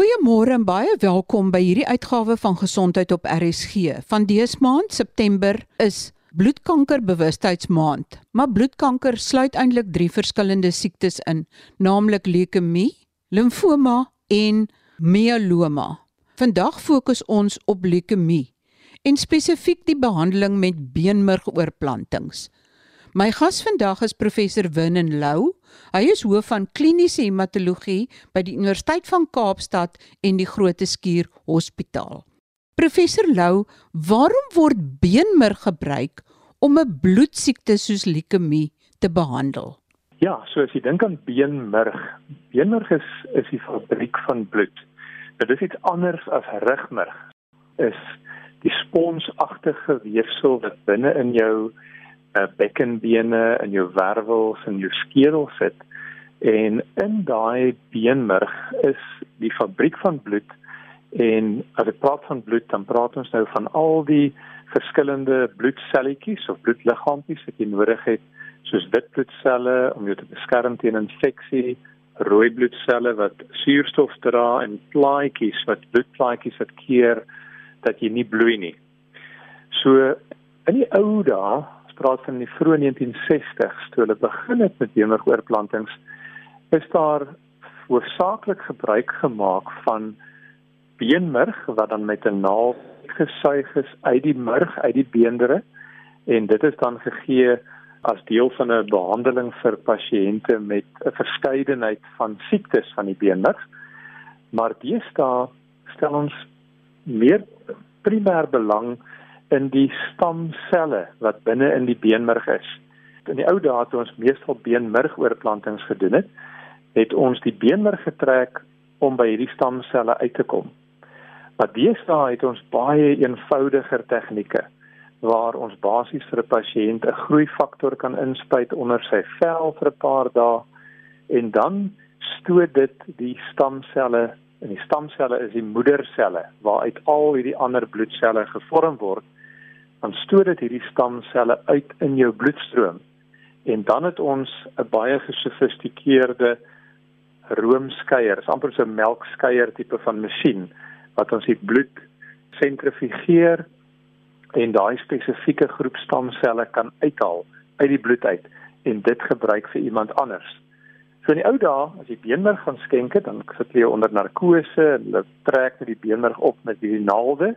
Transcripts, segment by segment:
Goeiemôre en baie welkom by hierdie uitgawe van Gesondheid op RSG. Van dese maand September is bloedkanker bewustheidsmaand. Maar bloedkanker sluit eintlik drie verskillende siektes in, naamlik leukemie, limfoma en mieloma. Vandag fokus ons op leukemie en spesifiek die behandeling met beenmurgoorplantings. My gas vandag is professor Winnen Lou. Hy is hoof van kliniese hematologie by die Universiteit van Kaapstad en die Groote Skuur Hospitaal. Professor Lou, waarom word beenmurg gebruik om 'n bloedsiekte soos leukemie te behandel? Ja, so as jy dink aan beenmurg, beenmurg is is die fabriek van bloed. Dit is iets anders as rugmurg. Is die sponsagtige weefsel wat binne in jou uh, bekkenbene en jou wervels en jou skedel sit en in daai beenmurg is die fabriek van bloed en as ek praat van bloed dan praat ons nou van al die verskillende bloedselletjies of bloedliggaampies wat jy nodig het soos wit bloedselle om jou te beskerm teen infeksie rooi bloedselle wat suurstof dra en plaatjies wat bloedplaatjies wat keer dat jy nie bloei nie. So in die ou dae praat van die vroeë 1960s toe hulle begin het met beenmergoorplantings is daar hoofsaaklik gebruik gemaak van beenmerg wat dan met 'n naald gesuig is uit die murg uit die beendere en dit is dan gegee as deel van 'n behandeling vir pasiënte met 'n verskeidenheid van siektes van die beenmerg. Maar deesdae stel ons meer primêr belang in die stamselle wat binne in die beenmerg is. In die ou dae toe ons meestal beenmergoorplantings gedoen het, het ons die beenmerg getrek om by hierdie stamselle uit te kom. Maar deesdae het ons baie eenvoudiger tegnieke waar ons basies vir 'n pasiënt 'n groeifaktor kan inspuit onder sy vel vir 'n paar dae en dan stoot dit die stamselle en die stamselle is die moederselle waaruit al hierdie ander bloedselle gevorm word dan stoot dit hierdie stamselle uit in jou bloedstroom. En dan het ons 'n baie gesofistikeerde roomskeier, amper so 'n melkskeier tipe van masjien wat ons die bloed sentrifugeer en daai spesifieke groep stamselle kan uithaal uit die bloed uit. En dit gebruik vir iemand anders. So in die ou dae, as jy beenmerg gaan skenk het, dan sit jy onder narkose en hulle trek net die beenmerg op met hierdie naalde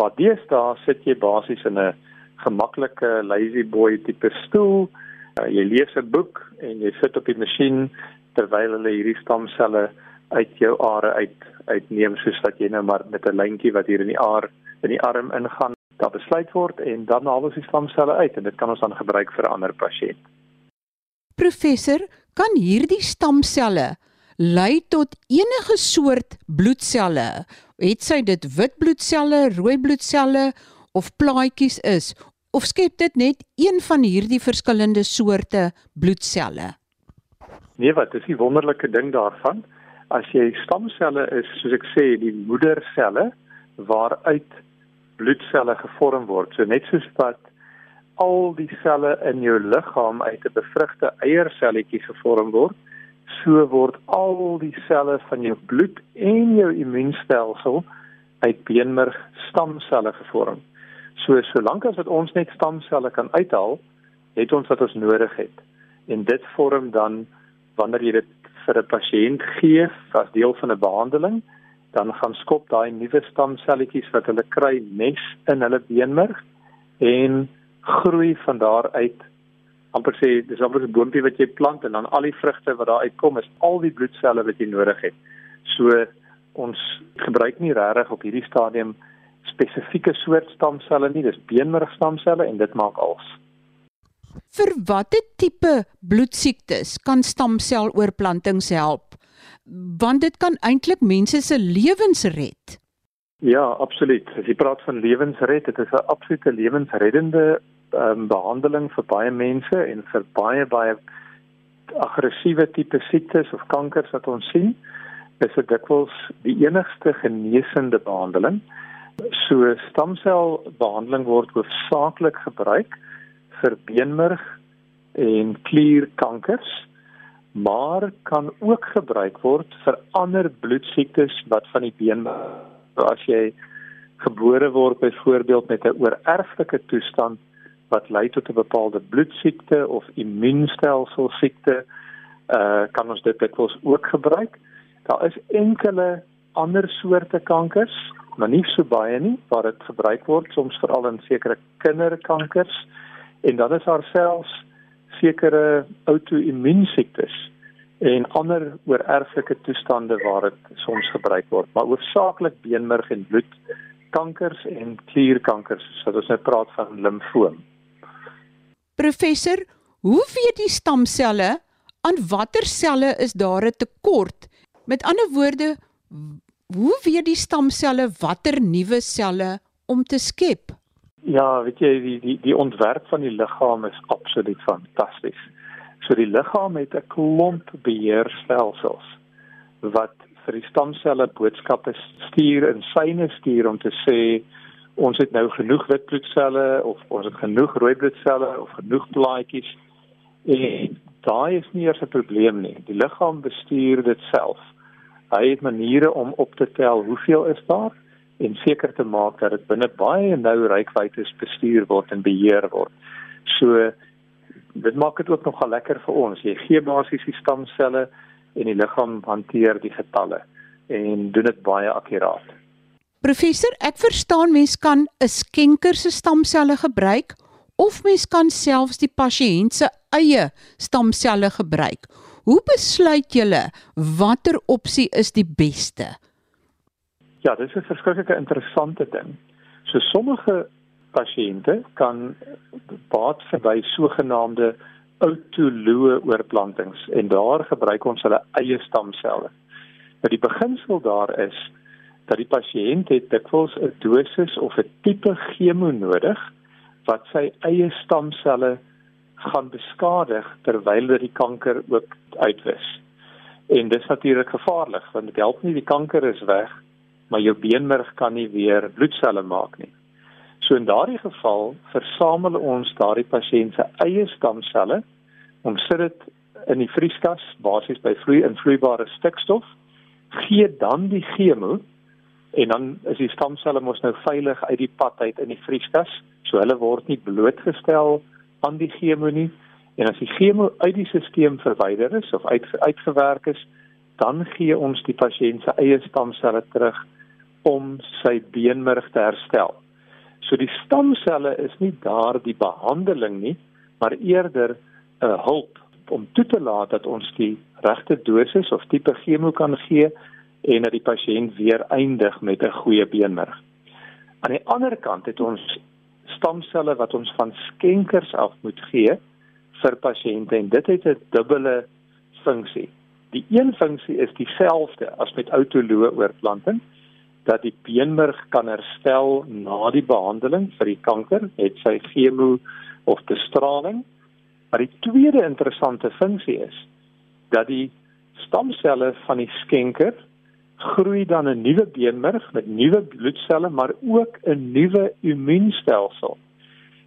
Maar deesdae sit jy basies in 'n gemaklike lazy boy tipe stoel. Uh, jy lees 'n boek en jy sit op die masjien terwyl hulle hierdie stamselle uit jou are uit uitneem soos wat jy nou maar met 'n lyntjie wat hier in die aar in die arm ingaan, daar besluit word en dan haal ons die stamselle uit en dit kan ons dan gebruik vir 'n ander pasiënt. Professor, kan hierdie stamselle lei tot enige soort bloedselle het sy dit wit bloedselle, rooi bloedselle of plaatjies is of skep dit net een van hierdie verskillende soorte bloedselle? Nee, wat is die wonderlike ding daarvan? As jy stamselle is, soos ek sê, die moederselle waaruit bloedselle gevorm word. So net soos wat al die selle in jou liggaam uit 'n bevrugte eierselletjie gevorm word, so word al die selle van jou bloed en jou immuunstelsel uit beenmerg stamselle gevorm. So solank as dit ons net stamselle kan uithaal, het ons wat ons nodig het. En dit vorm dan wanneer jy dit vir 'n pasiënt gee as deel van 'n behandeling, dan gaan skop daai nuwe stamselletjies wat hulle kry nes in hulle beenmerg en groei van daar uit amper sê dis amper 'n boontjie wat jy plant en dan al die vrugte wat daar uitkom is al die bloedselle wat jy nodig het. So ons gebruik nie regtig op hierdie stadium spesifieke soort stamselle nie, dis beenmergstamselle en dit maak als. Vir watter tipe bloedsiektes kan stamseloorplantings help? Want dit kan eintlik mense se lewens red. Ja, absoluut. As jy praat van lewensred, dit is 'n absolute lewensreddende um, behandeling vir baie mense en vir baie baie aggressiewe tipe siektes of kankers wat ons sien is dit dikwels die enigste genesende behandeling. So stamselbehandeling word hoofsaaklik gebruik vir beenmerg en klierkankers. maar kan ook gebruik word vir ander bloedsiektes wat van die been as jy gebore word byvoorbeeld met 'n oorerflike toestand wat lei tot 'n bepaalde bloedsiekte of immuunstelsel siekte uh kan ons dit dikwels ook gebruik. Daar is enkele ander soorte kankers, maar nie so baie nie waar dit gebruik word soms veral in sekere kinderkankers en dan is daar selfs sekere outoimmuunsiektes en ander oorerflike toestande waar dit soms gebruik word, maar hoofsaaklik beenmerg en bloedkankers en klierkankers, so dit is net praat van limfoom. Professor, hoe weet die stamselle aan watter selle is daar 'n tekort? Met ander woorde, hoe weet die stamselle watter nuwe selle om te skep? Ja, weet jy, die die die ontwerp van die liggaam is absoluut fantasties. So die liggaam het 'n klomp beheerstelsels wat vir die stamselle boodskappe stuur en syne stuur om te sê ons het nou genoeg wit bloedselle of ons het genoeg rooi bloedselle of genoeg plaatjies en daai is nie eers 'n probleem nie. Die liggaam bestuur dit self. Hy het maniere om op te tel hoeveel is daar en seker te maak dat dit binne baie nou rykwyte bestuur word en beheer word. So dit maak dit ook nogal lekker vir ons. Jy gee basies die stamselle en die liggaam hanteer die getalle en doen dit baie akkuraat. Professor, ek verstaan mens kan 'n skenker se stamselle gebruik of mens kan selfs die pasiënt se eie stamselle gebruik. Hoe besluit julle watter opsie is die beste? Ja, dit is 'n verskriklike interessante ding. So sommige pasiënte kan baat verby sogenaamde autoloë oorplantings en daar gebruik ons hulle eie stamselle. Maar die beginsel daar is dat die pasiënt het dikwels 'n dosis of 'n tipe chemo nodig wat sy eie stamselle gaan beskadig terwyl dit die kanker ook uitwis. En dis natuurlik gevaarlik want dit help nie die kanker is weg, maar jou beenmerg kan nie weer bloedselle maak nie. So in daardie geval versamel ons daardie pasiënt se eie stamselle, ons sit dit in die vrieskas basies by vloei-invloeibare stikstof, gee dan die chemo en dan is die stamselle mos nou veilig uit die pad uit in die vrieskas, so hulle word nie blootgestel aan die chemo nie. En as die chemo uit die stelsel verwyder is of uit uitgewerk is, dan gee ons die pasiënt se eie stamselle terug om sy beenmerg te herstel. So die stamselle is nie daar die behandeling nie, maar eerder 'n hulp om toe te laat dat ons die regte dosis of tipe chemo kan gee en dat die pasiënt weer eindig met 'n goeie beenmerg. Aan die ander kant het ons stamselle wat ons van skenkers af moet gee vir pasiënte en dit het 'n dubbele funksie. Die een funksie is dieselfde as met autoloë oorplanting dat die beenmerg kan herstel na die behandeling vir die kanker, het sy chemo of bestraling. Maar die tweede interessante funksie is dat die stamselle van die skenker groei dan 'n nuwe beenmerg met nuwe bloedselle, maar ook 'n nuwe immuunstelsel.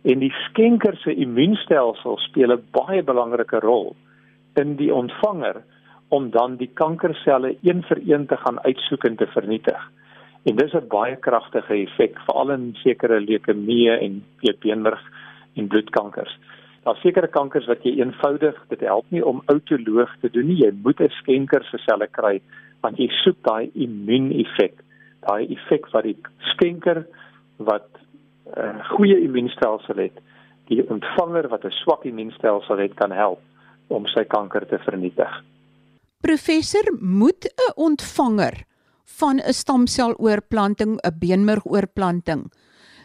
En die skenker se immuunstelsel speel 'n baie belangrike rol in die ontvanger om dan die kankerselle een vir een te gaan uitsoek en te vernietig. En dis 'n baie kragtige effek veral in sekere leukemieë en beenmerg en bloedkankers. Daar sekere kankers wat jy eenvoudig dit help nie om autoloog te doen nie. Jy moet 'n skenker se selle kry want jy soek daai immuuneffek, daai effek wat die skenker wat 'n uh, goeie immuunstelsel het, die ontvanger wat 'n swak immuunstelsel het kan help om sy kanker te vernietig. Professor, moet 'n ontvanger van 'n stamseloorplanting, 'n beenmergoorplanting,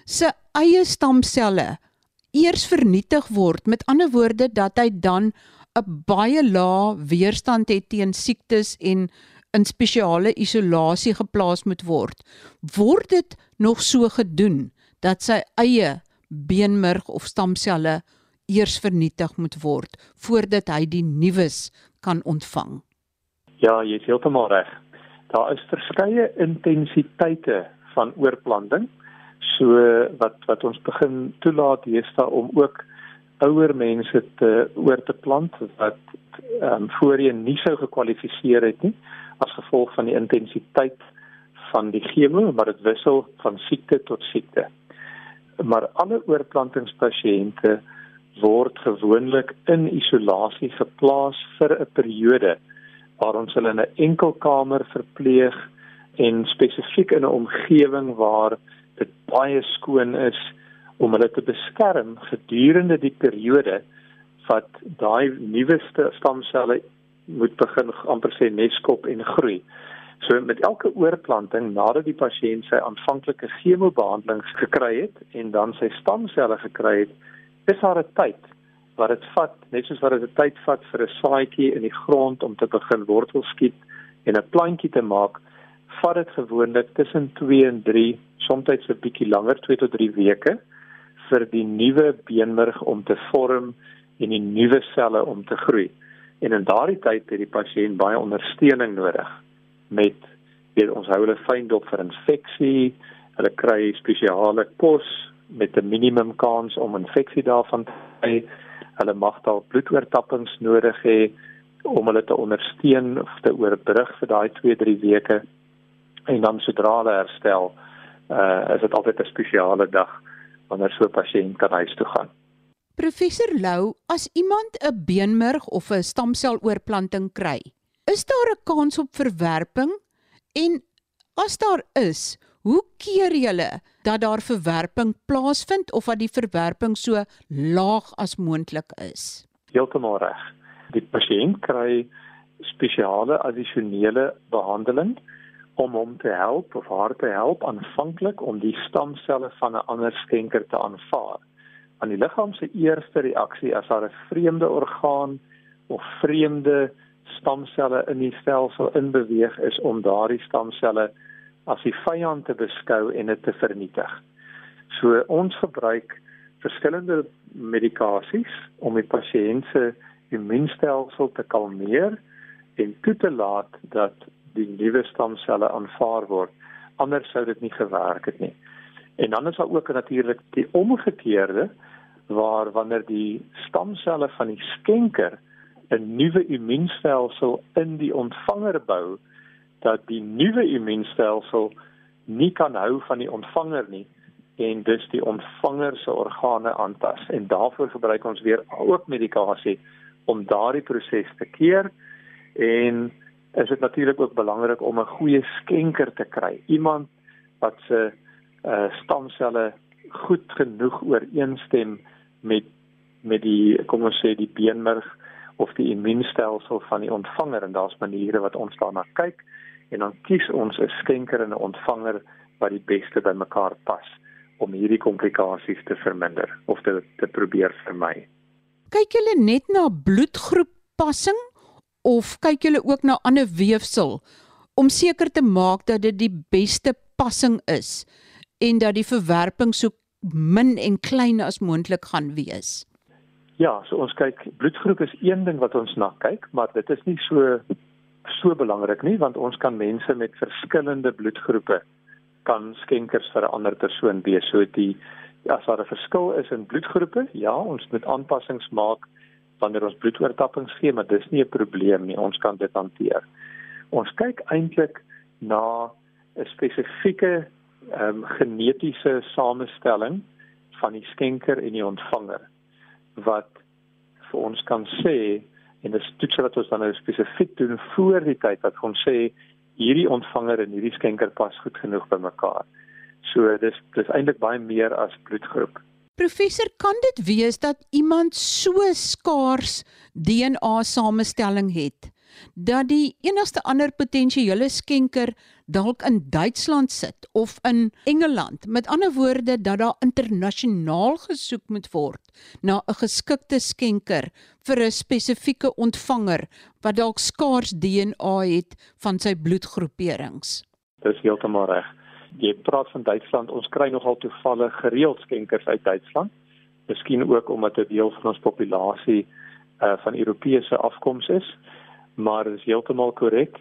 se eie stamselle eers vernietig word. Met ander woorde dat hy dan 'n baie lae weerstand het teen siektes en in spesiale isolasie geplaas moet word. Word dit nog so gedoen dat sy eie beenmerg of stamselle eers vernietig moet word voordat hy die nuus kan ontvang? Ja, jy is heeltemal reg. Daar is verskeie intensiteite van oorplanting so wat wat ons begin toelaat hiersta om ook ouer mense te oor te plant wat ehm um, voorheen nie sou gekwalifiseer het nie as gevolg van die intensiteit van die chemo, maar dit wissel van siekte tot siekte. Maar alle oorplantingspasiënte word gewoonlik in isolasie geplaas vir 'n periode waar ons hulle in 'n enkel kamer verpleeg en spesifiek in 'n omgewing waar dit baie skoon is om hulle te beskerm gedurende die periode wat daai nuwe stamselle moet begin amper sê neskop en groei. So met elke oorplanting nadat die pasiënt sy aanvanklike chemobehandelings gekry het en dan sy stamselle gekry het, is daar 'n tyd wat dit vat, net soos wat dit 'n tyd vat vir 'n saadjie in die grond om te begin wortel skiet en 'n plantjie te maak, vat dit gewoonlik tussen 2 en 3, soms 'n bietjie langer, 2 tot 3 weke vir die nuwe beenmerg om te vorm en die nuwe selle om te groei. En in daardie tyd het die pasiënt baie ondersteuning nodig met weet ons hou hulle fyn dop vir infeksie, hulle kry spesiale kos met 'n minimum kans om infeksie daarvan te kry. Hulle mag dalk bloedoortappings nodig hê om hulle te ondersteun of te oorbrug vir daai 2-3 weke. En dan sodra hulle herstel uh is dit altyd 'n spesiale dag wanneer so 'n pasiënt kan huis toe gaan. Professor Lou, as iemand 'n beenmerg of 'n stamseloorplanting kry, is daar 'n kans op verwerping? En as daar is, hoe keer julle dat daar verwerping plaasvind of dat die verwerping so laag as moontlik is. Heeltemal reg. Die pasiënt kry spesiale addisionele behandeling om hom te help of haar te help aanvanklik om die stamselle van 'n ander skenker te aanvaar. Aan die liggaam se eerste reaksie as daar 'n vreemde orgaan of vreemde stamselle in die stelsel inbeweeg is om daardie stamselle as die vyand te beskou en dit te vernietig. So ons gebruik verskillende medikasies om die pasiënt se immuunstelsel te kalmeer en toe te laat dat die nuwe stamselle aanvaar word. Anders sou dit nie gewerk het nie. En dan is daar ook natuurlik die omgekeerde waar wanneer die stamselle van die skenker 'n nuwe immuunstelsel in die ontvanger bou, dat die nuwe immuunstelsel nie kan hou van die ontvanger nie en dus die ontvanger se organe aantas en daarvoor gebruik ons weer ook medikasie om daardie proses te keer. En is dit natuurlik ook belangrik om 'n goeie skenker te kry. Iemand wat se uh, stamselle goed genoeg ooreenstem met met die kom ons sê die beenmerg of die immuunstelsel van die ontvanger en daar's maniere wat ons daarna kyk en dan kies ons 'n skenker en 'n ontvanger wat die beste by mekaar pas om hierdie komplikasies te verminder of te te probeer vermy. Kyk julle net na bloedgroep passing of kyk julle ook na ander weefsel om seker te maak dat dit die beste passing is en dat die verwerping so min en klein as moontlik gaan wees. Ja, so ons kyk bloedgroep is een ding wat ons na kyk, maar dit is nie so so belangrik nie want ons kan mense met verskillende bloedgroepe kan skenkers vir 'n ander persoon wees. So die as daar 'n verskil is in bloedgroepe, ja, ons moet aanpassings maak wanneer ons bloedoortappings gee, maar dis nie 'n probleem nie. Ons kan dit hanteer. Ons kyk eintlik na 'n spesifieke ehm um, genetiese samestelling van die skenker en die ontvanger wat vir ons kan sê en dis toets wat ons dan nou spesifiek doen voor die tyd wat ons sê hierdie ontvanger en hierdie skenker pas goed genoeg by mekaar. So dis dis eintlik baie meer as bloedgroep. Professor, kan dit wees dat iemand so skaars DNA samestelling het dat die enigste ander potensiële skenker dalk in Duitsland sit of in Engeland. Met ander woorde dat daar internasionaal gesoek moet word na 'n geskikte skenker vir 'n spesifieke ontvanger wat dalk skaars DNA het van sy bloedgroeperings. Dis heeltemal reg. Jy praat van Duitsland, ons kry nogal toevallig gereeld skenkers uit Duitsland. Miskien ook omdat 'n deel van ons populasie uh van Europese afkoms is maar dit is heeltemal korrek.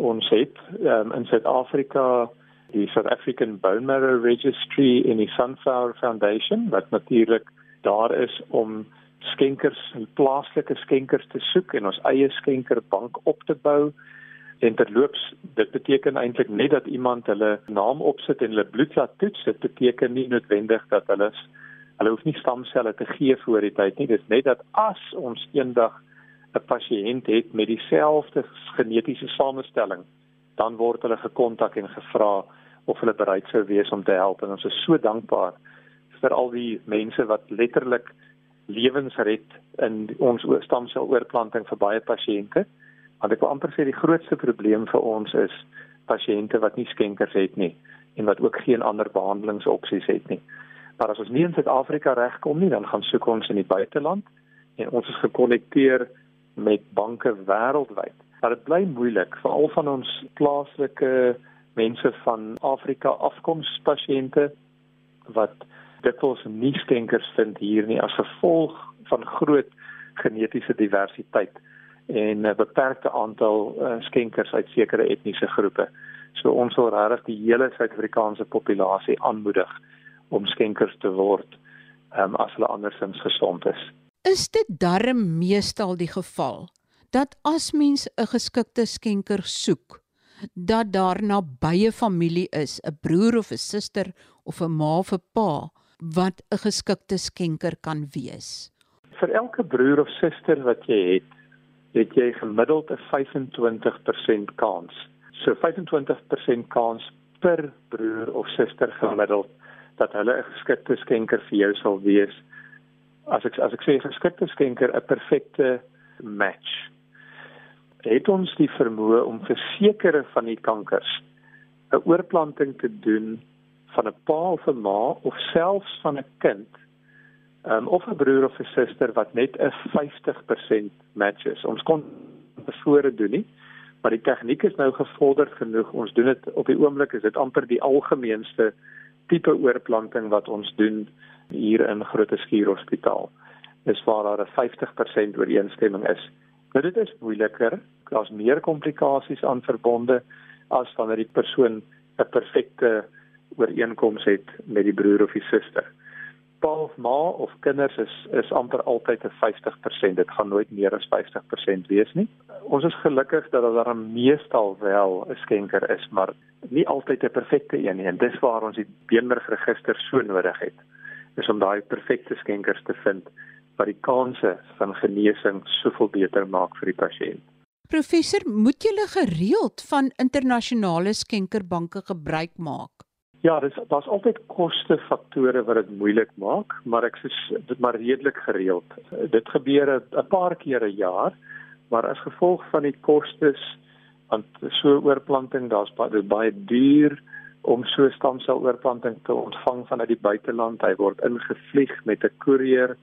Ons het um, in Suid-Afrika die South African Bone Marrow Registry en die Sunflower Foundation wat natuurlik daar is om skenkers en plaaslike skenkers te soek en ons eie skenkerbank op te bou. En terloops, dit beteken eintlik net dat iemand hulle naam opsit en hulle bloed laat toets. Dit beteken nie noodwendig dat hulle hulle hoef nie stamselle te gee voor die tyd nie. Dit is net dat as ons eendag 'n pasiënt het met dieselfde genetiese samestelling, dan word hulle gekontak en gevra of hulle bereid sou wees om te help en ons is so dankbaar vir al die mense wat letterlik lewens red in ons stamseloorplanting vir baie pasiënte. Want ek wil amper sê die grootste probleem vir ons is pasiënte wat nie skenkers het nie en wat ook geen ander behandelingsopsies het nie. Maar as ons nie in Suid-Afrika regkom nie, dan gaan soek ons in die buiteland en ons is gekonnekteer met banke wêreldwyd. Maar dit bly moeilik vir al van ons plaaslike mense van Afrika afkoms pasiënte wat dikwels nie skenkers vind hier nie as gevolg van groot genetiese diversiteit en 'n beperkte aantal uh, skenkers uit sekere etniese groepe. So ons wil regtig die hele Suid-Afrikaanse populasie aanmoedig om skenkers te word um, as hulle andersins gesond is. Is dit darm meestal die geval dat as mens 'n geskikte skenker soek, dat daar nabye familie is, 'n broer of 'n suster of 'n ma of 'n pa wat 'n geskikte skenker kan wees? Vir elke broer of suster wat jy het, het jy gemiddeld 'n 25% kans. So 25% kans per broer of suster gemiddeld dat hulle 'n geskikte skenker vir jou sal wees. As ek as ek sê geskikte skenker 'n perfekte match. Het ons die vermoë om vir sekere van die kankers 'n oorplanting te doen van 'n pa of 'n ma of selfs van 'n kind um, of 'n broer of 'n suster wat net 'n 50% match is. Ons kon tevore doen nie, maar die tegniek is nou gevorder genoeg. Ons doen dit op die oomblik is dit amper die algemeenste tipe oorplanting wat ons doen hier in Grote Skuur Hospitaal. Dis waar daar 'n 50% ooreenstemming is. Nou dit is moeiliker. Daar's meer komplikasies aan verbonde as wanneer die persoon 'n perfekte ooreenkoms het met die broer of die suster. Pa of ma of kinders is is amper altyd 'n 50%. Dit gaan nooit meer as 50% wees nie. Ons is gelukkig dat daar meestal wel 'n skenker is, maar nie altyd 'n perfekte een nie. En dis waar ons die beenmergregister so nodig het. Is om daai perfekte skenkers te vind wat die kanse van genesing soveel beter maak vir die pasiënt. Professor, moet jy gereeld van internasionale skenkerbanke gebruik maak? Ja, dis daar's altyd koste faktore wat dit moeilik maak, maar ek sê dit maar redelik gereeld. Dit gebeur 'n paar keer 'n jaar, maar as gevolg van die kostes want so oorplanting, daar's baie baie duur om so stamseloorplanting te ontvang vanuit die buiteland. Hy word ingevlieg met 'n koerier.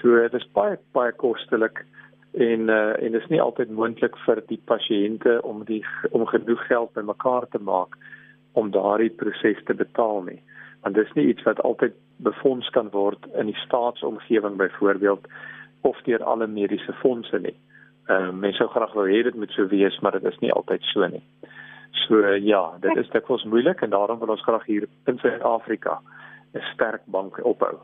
So dit is baie baie kostelik en uh, en dit is nie altyd moontlik vir die pasiënte om die om genoeg geld bymekaar te maak om daardie proses te betaal nie. Want dis nie iets wat altyd befonds kan word in die staatsomgewing byvoorbeeld of deur alle mediese fondse nie. Ehm uh, mense sou graag wou hê dit moet so wees, maar dit is nie altyd so nie. So uh, ja, dit is dikwels moeilik en daarom wil ons graag hier in Suid-Afrika 'n sterk bank opbou.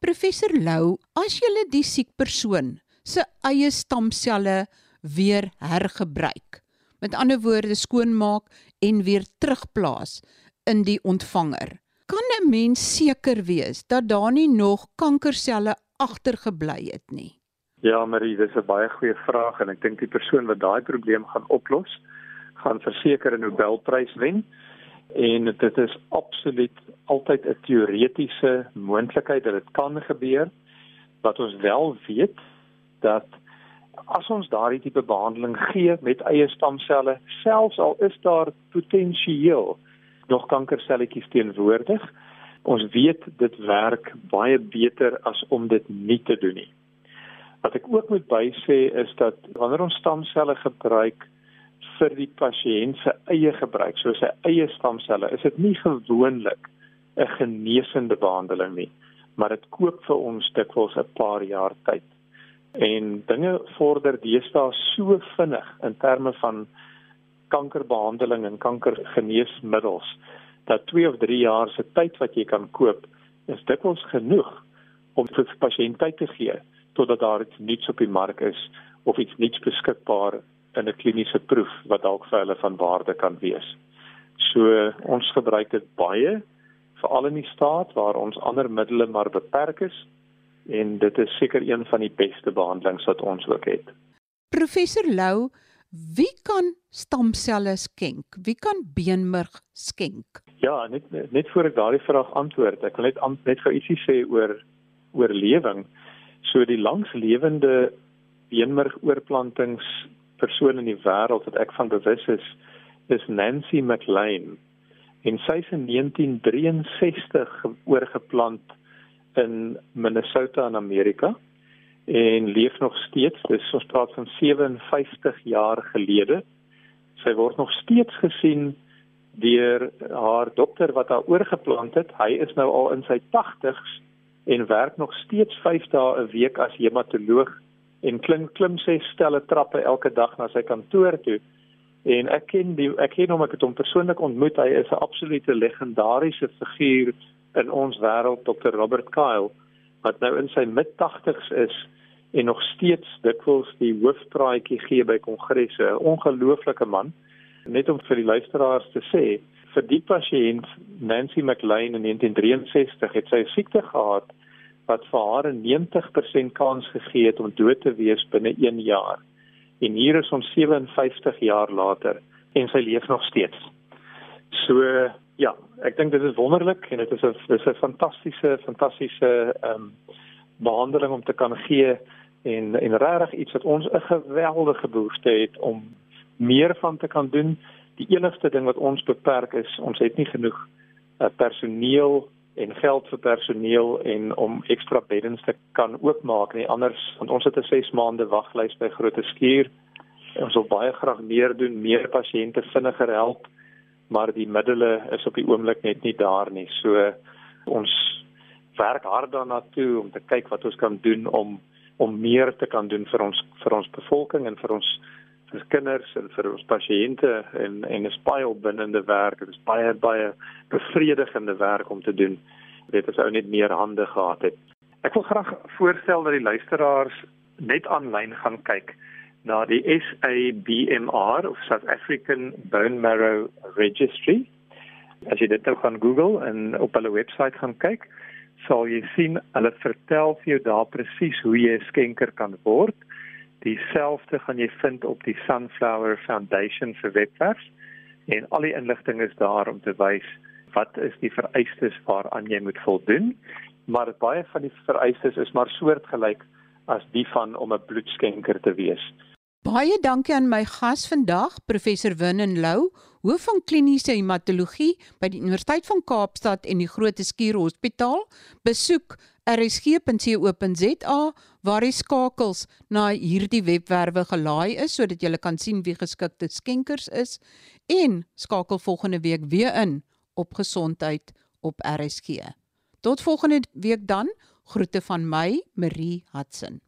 Professor Lou, as jy die siek persoon se eie stamselle weer hergebruik, met ander woorde skoonmaak en weer terugplaas in die ontvanger. Kan 'n mens seker wees dat daar nie nog kankerselle agtergebly het nie? Ja, Marie, dis 'n baie goeie vraag en ek dink die persoon wat daai probleem gaan oplos, gaan verseker 'n Nobelprys wen. En dit is absoluut altyd 'n teoretiese moontlikheid dat dit kan gebeur. Wat ons wel weet dat as ons daardie tipe behandeling gee met eie stamselle, selfs al is daar potensieel nog kankerselletjies teenwoordig, ons weet dit werk baie beter as om dit nie te doen nie. Wat ek ook moet bysê is dat wanneer ons stamselle gebruik vir die pasiënt se eie gebruik, soos sy eie stamselle, is dit nie gewoonlik 'n genesende behandeling nie, maar dit koop vir ons dikwels 'n paar jaar tyd en dinge vorder deesdae so vinnig in terme van kankerbehandeling en kankergeneesmiddels dat 2 of 3 jaar se tyd wat jy kan koop is dikwels genoeg om vir pasiënt tyd te gee totdat daar iets nuuts op die mark is of iets nuuts beskikbaar in 'n kliniese proef wat dalk vir hulle van waarde kan wees. So ons gebruik dit baie veral in die staat waar ons ander middele maar beperk is en dit is seker een van die beste behandelings wat ons ook het. Professor Lou, wie kan stamselle skenk? Wie kan beenmerg skenk? Ja, net net voor ek daardie vraag antwoord, ek wil net net gou ietsie sê oor oorlewing. So die langslewende beenmergoorplantings persoon in die wêreld wat ek van bewus is, is Nancy McLean. En sy is in 1963 oorgeplant in Minnesota in Amerika en leef nog steeds. Dis ons praat van 57 jaar gelede. Sy word nog steeds gesien deur haar dokter wat haar oorgeplant het. Hy is nou al in sy 80's en werk nog steeds 5 dae 'n week as hematoloog en klim klim sy stelle trappe elke dag na sy kantoor toe. En ek ken die ek ken hom ek het hom persoonlik ontmoet. Hy is 'n absolute legendariese figuur in ons wêreld, Dr. Robert Kyle, wat nou in sy mid-80's is en nog steeds dikwels die hoofpraatjie gee by kongresse. 'n Ongelooflike man. Net om vir die luisteraars te sê, vir die pasiënt Nancy McLean in 1963 het sy siekte gehad wat vir haar 'n 90% kans gegee het om dood te wees binne 1 jaar. En hier is ons 57 jaar later en sy leef nog steeds. So ja, ek dink dit is wonderlik en dit is 'n dis 'n fantastiese fantastiese ehm um, behandeling om te kan gee en en regtig iets wat ons 'n geweldige behoefte het om meer van te kan doen. Die enigste ding wat ons beperk is, ons het nie genoeg uh, personeel en geld vir personeel en om ekstra beddens te kan oopmaak nie. Anders want ons het 'n 6 maande waglys by Grote Skuur ons wil baie graag meer doen meer pasiënte vinniger help maar die middele is op die oomblik net nie daar nie so ons werk hard daarna toe om te kyk wat ons kan doen om om meer te kan doen vir ons vir ons bevolking en vir ons vir kinders en vir ons pasiënte en en is baie opwindende werk. Dit is baie baie bevredigende werk om te doen. Dit is ou net meer hande gehad het. Ek wil graag voorstel dat die luisteraars net aanlyn gaan kyk na die SABMR of South African Bone Marrow Registry. As jy dit nou gaan Google en op hulle webwerf gaan kyk, sal jy sien hulle vertel vir jou daar presies hoe jy 'n skenker kan word. Dieselfde gaan jy vind op die Sunflower Foundation se webwerf en al die inligting is daar om te wys wat is die vereistes waaraan jy moet voldoen. Maar baie van die vereistes is maar soortgelyk as die van om 'n bloedskenker te wees. Baie dankie aan my gas vandag, professor Winnen Lou, hoof van kliniese hematologie by die Universiteit van Kaapstad en die Groote Skuur Hospitaal. Besoek rsg.co.za waar die skakels na hierdie webwerwe gelaai is sodat jy kan sien wie geskikte skenkers is en skakel volgende week weer in op gesondheid op RSG. Tot volgende week dan. Groete van my, Marie Hudson.